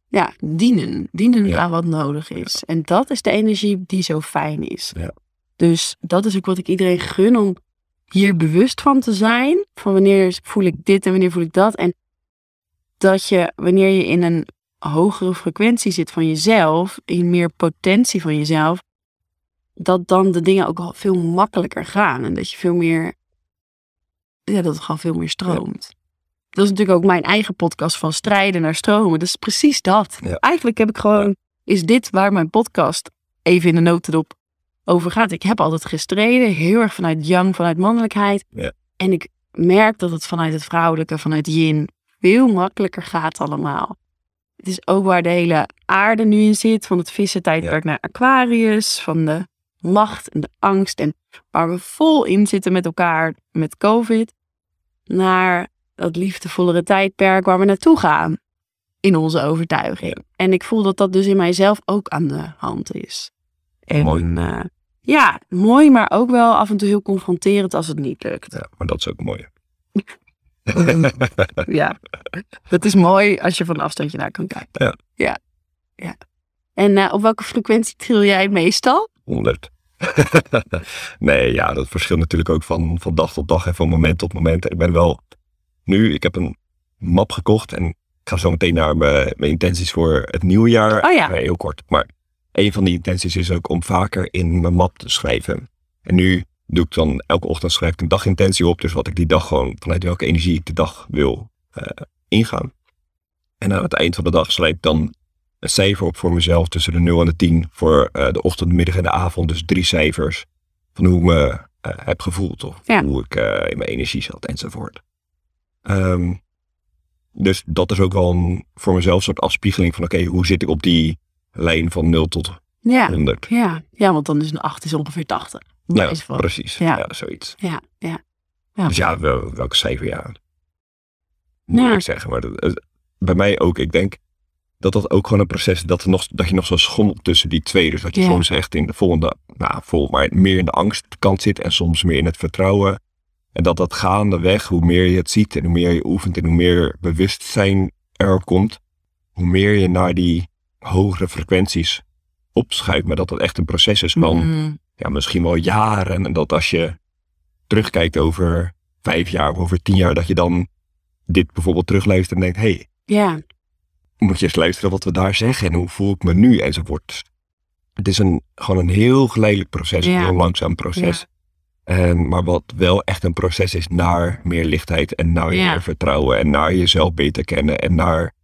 ja, dienen. Dienen Ja. aan wat nodig is. En dat is de energie die zo fijn is. Ja. Dus dat is ook wat ik iedereen gun om hier bewust van te zijn. Van wanneer voel ik dit en wanneer voel ik dat. En dat je, wanneer je in een hogere frequentie zit van jezelf, in meer potentie van jezelf, dat dan de dingen ook al veel makkelijker gaan. En dat je veel meer, ja, dat het gewoon veel meer stroomt. Dat is natuurlijk ook mijn eigen podcast van strijden naar stromen. Dat is precies dat. Ja. Eigenlijk heb ik gewoon, is dit waar mijn podcast even in de notendop over gaat. Ik heb altijd gestreden, heel erg vanuit yang, vanuit mannelijkheid. Ja. En ik merk dat het vanuit het vrouwelijke, vanuit yin, veel makkelijker gaat allemaal. Het is ook waar de hele aarde nu in zit, van het vissentijdperk naar Aquarius, van de macht en de angst en waar we vol in zitten met elkaar met COVID, naar dat liefdevollere tijdperk waar we naartoe gaan in onze overtuiging. En ik voel dat dat dus in mijzelf ook aan de hand is. En, Mooi. eh, ja, mooi, maar ook wel af en toe heel confronterend als het niet lukt. Ja, maar dat is ook mooi. Ja, dat is mooi als je van een afstandje naar kan kijken. Ja. Ja. ja. En eh, op welke frequentie tril jij meestal? 100. nee, ja, dat verschilt natuurlijk ook van, van dag tot dag en van moment tot moment. Ik ben wel nu, ik heb een map gekocht en ik ga zo meteen naar mijn, mijn intenties voor het nieuwe jaar. Oh ja. Nee, heel kort. Maar een van die intenties is ook om vaker in mijn map te schrijven. En nu doe ik dan elke ochtend schrijf ik een dagintentie op. Dus wat ik die dag gewoon, vanuit welke energie ik de dag wil eh, ingaan. En aan het eind van de dag schrijf ik dan een cijfer op voor mezelf tussen de 0 en de 10 voor eh, de ochtend, de middag en de avond. Dus drie cijfers van hoe ik me eh, heb gevoeld of Ja. hoe ik in mijn energie zat enzovoort. Ehm, dus dat is ook wel een, voor mezelf een soort afspiegeling van oké, hoe zit ik op die lijn van 0 tot Ja. 100. Ja. ja, want dan is een 8 is ongeveer 80. Ja, precies. Ja. Ja. zoiets. Ja, ja. Dus ja, wel, welke cijfer ja. Moeilijk Ja. zeggen, maar dat, bij mij ook. Ik denk dat dat ook gewoon een proces is dat, er nog, dat je nog zo schommelt tussen die twee. Dus dat je Ja. soms echt in de volgende, nou, vol, maar meer in de angstkant zit en soms meer in het vertrouwen. En dat dat gaandeweg, hoe meer je het ziet en hoe meer je oefent en hoe meer bewustzijn er komt, hoe meer je naar die hogere frequenties opschuift. Maar dat dat echt een proces is van Mm. Ja, misschien wel jaren. En dat als je terugkijkt over vijf jaar of over tien jaar, dat je dan dit bijvoorbeeld terugluistert en denkt, hé, hey, Ja, moet je eens luisteren wat we daar zeggen en hoe voel ik me nu enzovoort. Het is een, gewoon een heel geleidelijk proces, Ja. een heel langzaam proces. En, maar wat wel echt een proces is naar meer lichtheid en naar meer vertrouwen en naar jezelf beter kennen en naar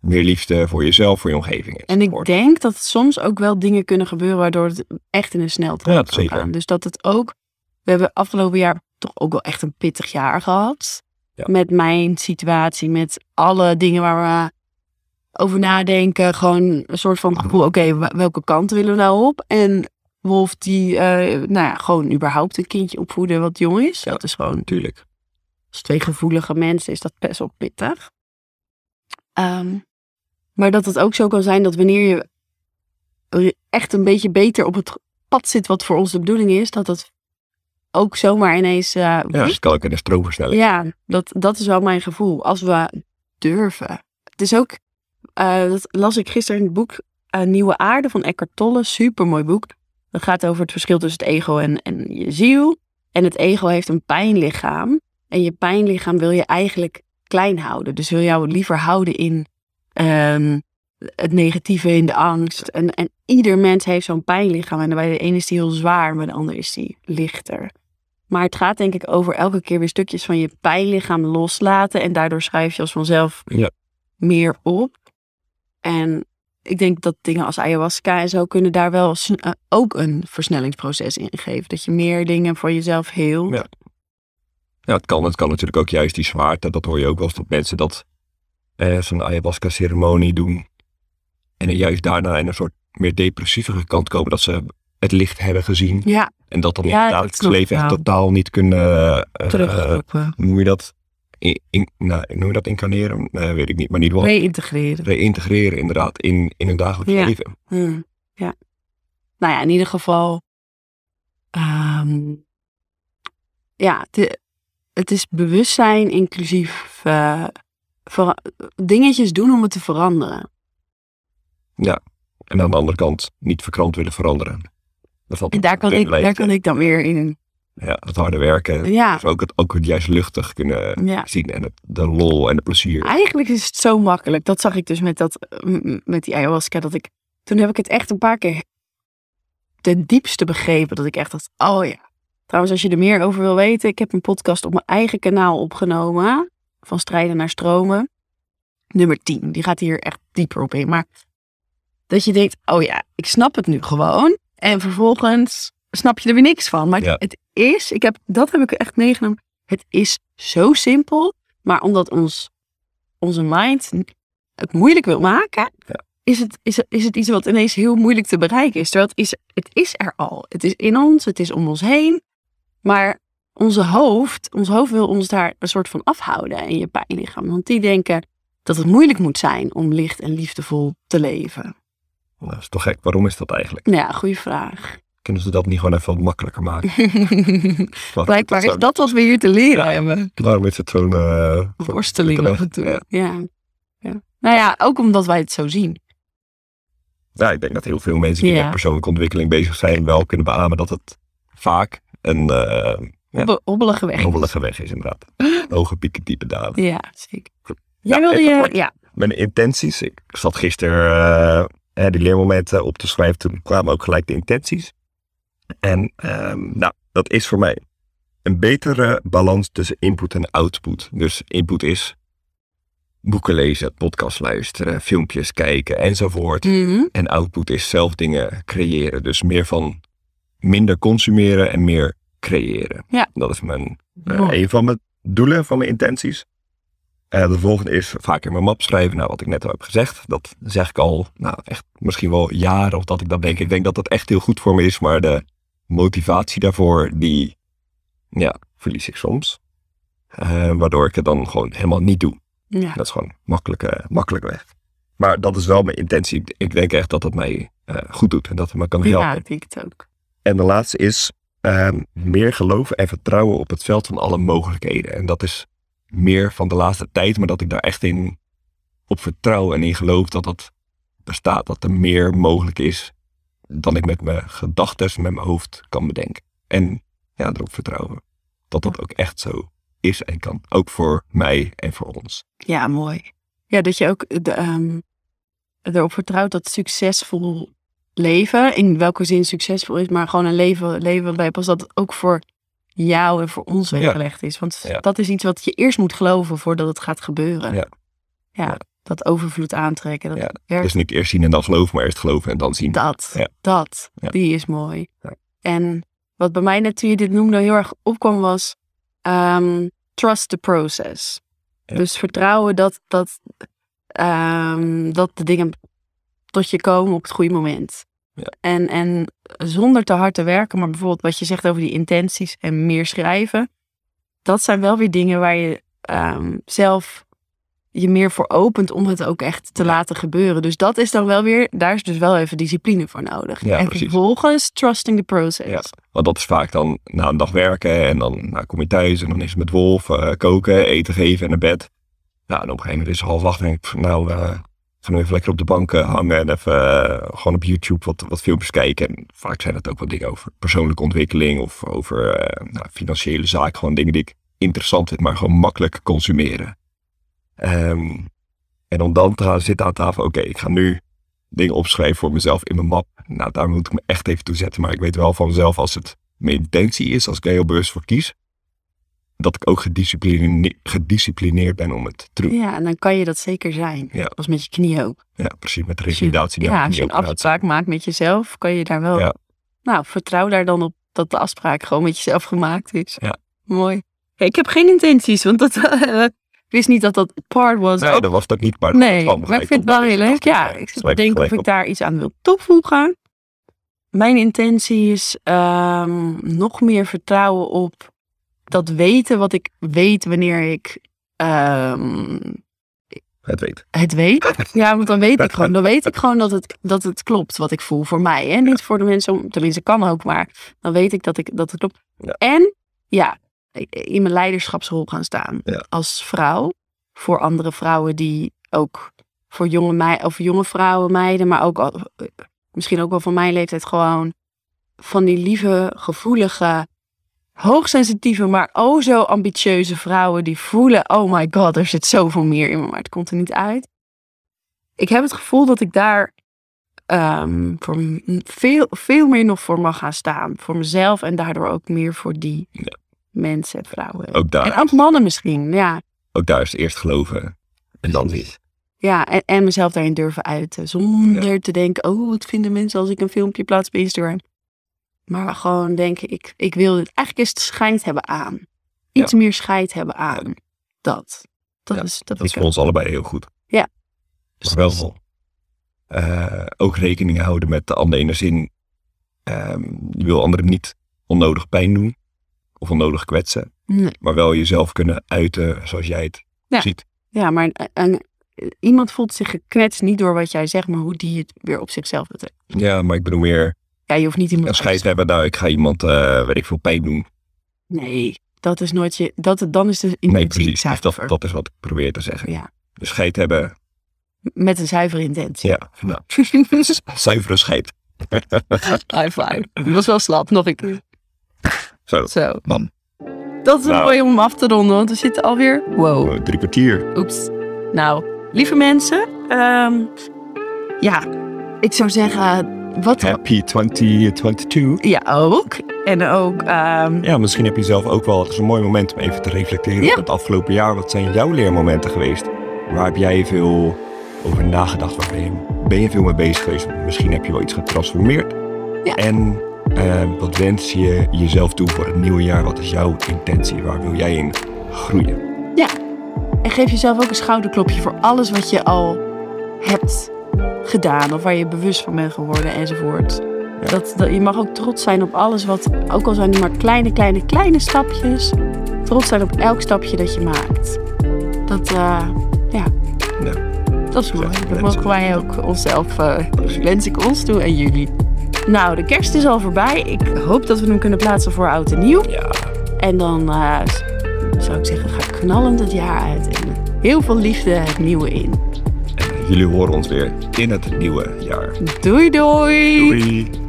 meer liefde voor jezelf, voor je omgeving. en ik denk dat soms ook wel dingen kunnen gebeuren waardoor het echt in een sneltrein Ja, kan zeker. gaan. Dus dat het ook, we hebben afgelopen jaar toch ook wel echt een pittig jaar gehad. Ja. Met mijn situatie, met alle dingen waar we over nadenken. Gewoon een soort van gevoel, oké, welke kant willen we nou op? En Wolf die, eh, nou ja, gewoon überhaupt een kindje opvoeden wat jong is. Ja. Dat is gewoon Natuurlijk. als twee gevoelige mensen is dat best wel pittig. Ehm, maar dat het ook zo kan zijn dat wanneer je echt een beetje beter op het pad zit wat voor ons de bedoeling is, dat het ook zomaar ineens. eh, Ja, het kan ook in de stroomversnelling. ja, dat, dat is wel mijn gevoel. Als we durven. Het is ook, eh, dat las ik gisteren in het boek eh, Nieuwe Aarde van Eckhart Tolle. Super mooi boek. Dat gaat over het verschil tussen het ego en, en je ziel. En het ego heeft een pijnlichaam. En je pijnlichaam wil je eigenlijk klein houden. Dus wil jou liever houden in ehm, het negatieve, in de angst. En, en ieder mens heeft zo'n pijnlichaam. En bij de ene is die heel zwaar, bij de ander is die lichter. Maar het gaat denk ik over elke keer weer stukjes van je pijnlichaam loslaten. En daardoor schrijf je als vanzelf Ja. meer op. En ik denk dat dingen als ayahuasca en zo kunnen daar wel eh, ook een versnellingsproces in geven. Dat je meer dingen voor jezelf heel. Ja. Ja, het kan, het kan natuurlijk ook juist die zwaarte. Dat hoor je ook wel eens dat mensen dat eh, zo'n ayahuasca-ceremonie doen. En juist daarna in een soort meer depressievere kant komen. Dat ze het licht hebben gezien. Ja, En dat dan in Ja, het leven echt totaal niet kunnen... hoe noem je dat? In, in, nou, noem je dat incarneren? Weet ik niet. Maar ieder geval Reïntegreren. reïntegreren inderdaad in, in hun dagelijks Ja. leven. Hmm, ja. Nou ja, in ieder geval. ehm, ja, het, het is bewustzijn inclusief dingetjes doen om het te veranderen. En aan de andere kant niet verkrant willen veranderen. Dat valt En daar kan, ik, daar kan ik dan weer in. Ja, het harde werken. Ja, Dus ook het, ook het juist luchtig kunnen ja. zien. En het, de lol en de plezier. Eigenlijk is het zo makkelijk. Dat zag ik dus met, dat, met die ayahuasca. Dat ik, toen heb ik het echt een paar keer ten diepste begrepen. Dat ik echt dacht, oh ja. Trouwens, als je er meer over wil weten. Ik heb een podcast op mijn eigen kanaal opgenomen. Van strijden naar stromen. Nummer 10. Die gaat hier echt dieper op in. Maar dat je denkt, oh ja, ik snap het nu gewoon. En vervolgens snap je er weer niks van. Maar Ja. het is, ik heb, dat heb ik echt meegenomen. Het is zo simpel. Maar omdat ons, onze mind het moeilijk wil maken, Ja. is, het, is, is het iets wat ineens heel moeilijk te bereiken is. Terwijl het is, het is er al. Het is in ons, het is om ons heen. Maar onze hoofd, ons hoofd wil ons daar een soort van afhouden in je pijnlichaam. Want die denken dat het moeilijk moet zijn om licht en liefdevol te leven. Nou, dat is toch gek. Waarom is dat eigenlijk? Nou ja, goede vraag. Kunnen ze dat niet gewoon even wat makkelijker maken? Blijkbaar dat is dat wat we hier te leren Ja. hebben. Waarom is het zo'n... eh, Worsteling af en toe. Ja. Ja. ja. Nou ja, ook omdat wij het zo zien. Ja, ik denk dat heel veel mensen die met persoonlijke ontwikkeling bezig zijn... wel kunnen beamen dat het vaak een eh Ja. Hobbe- Hobbelige weg. hobbelige weg is inderdaad. Hoge pieken, diepe dalen. Ja, zeker. Jij wilde je... Ja. Mijn intenties. Ik zat gisteren eh, die leermomenten op te schrijven. Toen kwamen ook gelijk de intenties. En ehm, nou, dat is voor mij een betere balans tussen input en output. Dus input is boeken lezen, podcast luisteren, filmpjes kijken enzovoort. Mhm. En output is zelf dingen creëren. Dus meer van minder consumeren en meer creëren. Ja. Dat is mijn, eh, een van mijn doelen, van mijn intenties. Eh, de volgende is vaak in mijn map schrijven. Nou, wat ik net al heb gezegd, dat zeg ik al, nou, echt misschien wel jaren of dat ik dat denk. Ik denk dat dat echt heel goed voor me is, maar de motivatie daarvoor, die, ja, verlies ik soms. Eh, waardoor ik het dan gewoon helemaal niet doe. Ja. Dat is gewoon makkelijk, makkelijk weg. Maar dat is wel mijn intentie. Ik denk echt dat het mij goed doet en dat het me kan helpen. Ja, ik denk het ook. En de laatste is ehm, meer geloven en vertrouwen op het veld van alle mogelijkheden. En dat is meer van de laatste tijd, maar dat ik daar echt in op vertrouw en in geloof dat dat bestaat. Dat er meer mogelijk is dan ik met mijn gedachten, met mijn hoofd kan bedenken. En ja, erop vertrouwen dat dat ook echt zo is en kan. Ook voor mij en voor ons. Ja, mooi. Ja, dat je ook ehm, erop vertrouwt dat succesvol leven, in welke zin succesvol is, maar gewoon een leven, leven waarbij pas dat ook voor jou en voor ons weggelegd is. Want Ja. dat is iets wat je eerst moet geloven voordat het gaat gebeuren. Ja. Ja, Ja. dat overvloed aantrekken. Dat Ja, werkt. Dus niet eerst zien en dan geloven, maar eerst geloven en dan zien. Dat, dat, die is mooi. En wat bij mij net toen je dit noemde heel erg opkwam was ehm, trust the process. Dus vertrouwen dat, dat, ehm, dat de dingen tot je komen op het goede moment. Ja. En, en zonder te hard te werken, maar bijvoorbeeld wat je zegt over die intenties en meer schrijven. Dat zijn wel weer dingen waar je ehm, zelf je meer voor opent om het ook echt te Ja. laten gebeuren. Dus dat is dan wel weer, daar is dus wel even discipline voor nodig. Ja, en precies. vervolgens trusting the process. Ja. Want dat is vaak dan na een dag werken en dan nou, kom je thuis en dan is het met Wolf eh, koken, eten geven en naar bed. Nou, en op een gegeven moment is het half acht en denk ik, nou, eh gaan we even lekker op de bank eh, hangen en even eh, gewoon op YouTube wat, wat filmpjes kijken. En vaak zijn het ook wat dingen over persoonlijke ontwikkeling of over eh, nou, financiële zaken. Gewoon dingen die ik interessant vind, maar gewoon makkelijk consumeren. Ehm, en om dan te gaan zitten aan tafel, oké, ik ga nu dingen opschrijven voor mezelf in mijn map. Nou, daar moet ik me echt even toe zetten. Maar ik weet wel van mezelf, als het mijn intentie is, als ik heel bewust voor kies, dat ik ook gediscipline- gedisciplineerd ben om het te doen. Ja, en dan kan je dat zeker zijn. Ja. Als met je knieën ook. Ja, precies, met de je- revalidatie. ja, als je een afspraak maakt met jezelf, kan je daar wel... Ja. Nou, vertrouw daar dan op dat de afspraak gewoon met jezelf gemaakt is. Ja. Mooi. Hey, ik heb geen intenties, want dat, ik wist niet dat dat part was. Nee, Ook- dat was ook niet, maar dat nee, maar ik vind het wel heel leuk. Ja, ik zit denken of ik op. daar iets aan wil toevoegen. Mijn intentie is ehm, nog meer vertrouwen op dat weten wat ik weet wanneer ik ehm, Het weet. het weet. Ja, want dan weet ik gewoon, dan weet ik gewoon dat het, dat het klopt wat ik voel voor mij. En niet voor de mensen, om, tenminste kan ook, maar dan weet ik dat, ik, dat het klopt. Ja. En ja, in mijn leiderschapsrol gaan staan Ja. als vrouw. Voor andere vrouwen die ook voor jonge, mei, of jonge vrouwen, meiden, maar ook misschien ook wel van mijn leeftijd gewoon van die lieve, gevoelige, hoogsensitieve, maar oh zo ambitieuze vrouwen die voelen, oh my god, er zit zoveel meer in me, maar het komt er niet uit. Ik heb het gevoel dat ik daar ehm, voor veel, veel meer nog voor mag gaan staan. Voor mezelf en daardoor ook meer voor die Ja. mensen, vrouwen. Ook daar, En ook mannen misschien, ja. ook daar is eerst geloven en dan zien. Ja, en, en mezelf daarin durven uiten. Zonder te denken, oh, wat vinden mensen als ik een filmpje plaats op Instagram. Maar gewoon denken, ik, ik wil dit. Eigenlijk is het scheid hebben aan. Iets meer scheid hebben aan. Dat. Dat is, dat Dat is voor ons allebei heel goed. Ja. Maar wel eh, ook rekening houden met de ander in de zin, ehm, je wil anderen niet onnodig pijn doen of onnodig kwetsen, Nee. maar wel jezelf kunnen uiten zoals jij het Ja. ziet. Ja, maar een- een- iemand voelt zich geknetst niet door wat jij zegt, maar hoe die het weer op zichzelf betrekt. Ja, maar ik bedoel meer Ja, je hoeft niet iemand... een scheid hebben, nou ik ga iemand, eh weet ik veel, pijn doen. Nee, dat is nooit je... Dat, dan is de Nee, intentie precies. Dus zuiver. dat, dat is wat ik probeer te zeggen. Ja, Dus scheid hebben, met een zuivere intentie. ja, nou, zuivere scheid. High five. Dat was wel slap, nog een keer. Zo, Zo. man. Dat is Nou. mooi om af te ronden, want we zitten alweer... Wow. Oh, drie kwartier. Oeps. Nou, lieve mensen. ehm, ja, ik zou zeggen... Wat... Happy 2022. Ja, ook. En ook... ehm, Ja, misschien heb je zelf ook wel. Het is een mooi moment om even te reflecteren Ja. op het afgelopen jaar. Wat zijn jouw leermomenten geweest? Waar heb jij veel over nagedacht? Waar ben je, ben je veel mee bezig geweest? Misschien heb je wel iets getransformeerd. Ja. En eh, wat wens je jezelf toe voor het nieuwe jaar? Wat is jouw intentie? Waar wil jij in groeien? En geef jezelf ook een schouderklopje voor alles wat je al hebt gedaan. Of waar je bewust van bent geworden enzovoort. Dat, dat, je mag ook trots zijn op alles wat, ook al zijn het maar kleine, kleine, kleine stapjes. Trots zijn op elk stapje dat je maakt. Dat, uh, ja. Ja. Dat is mooi. Dat mogen wij ook onszelf, uh, wens ik ons toe en jullie. Nou, de kerst is al voorbij. Ik hoop dat we hem kunnen plaatsen voor oud en nieuw. Ja. En dan uh, zou ik zeggen, ga knallend het jaar uit. En heel veel liefde het nieuwe in. Jullie horen ons weer in het nieuwe jaar. Doei doei! Doei!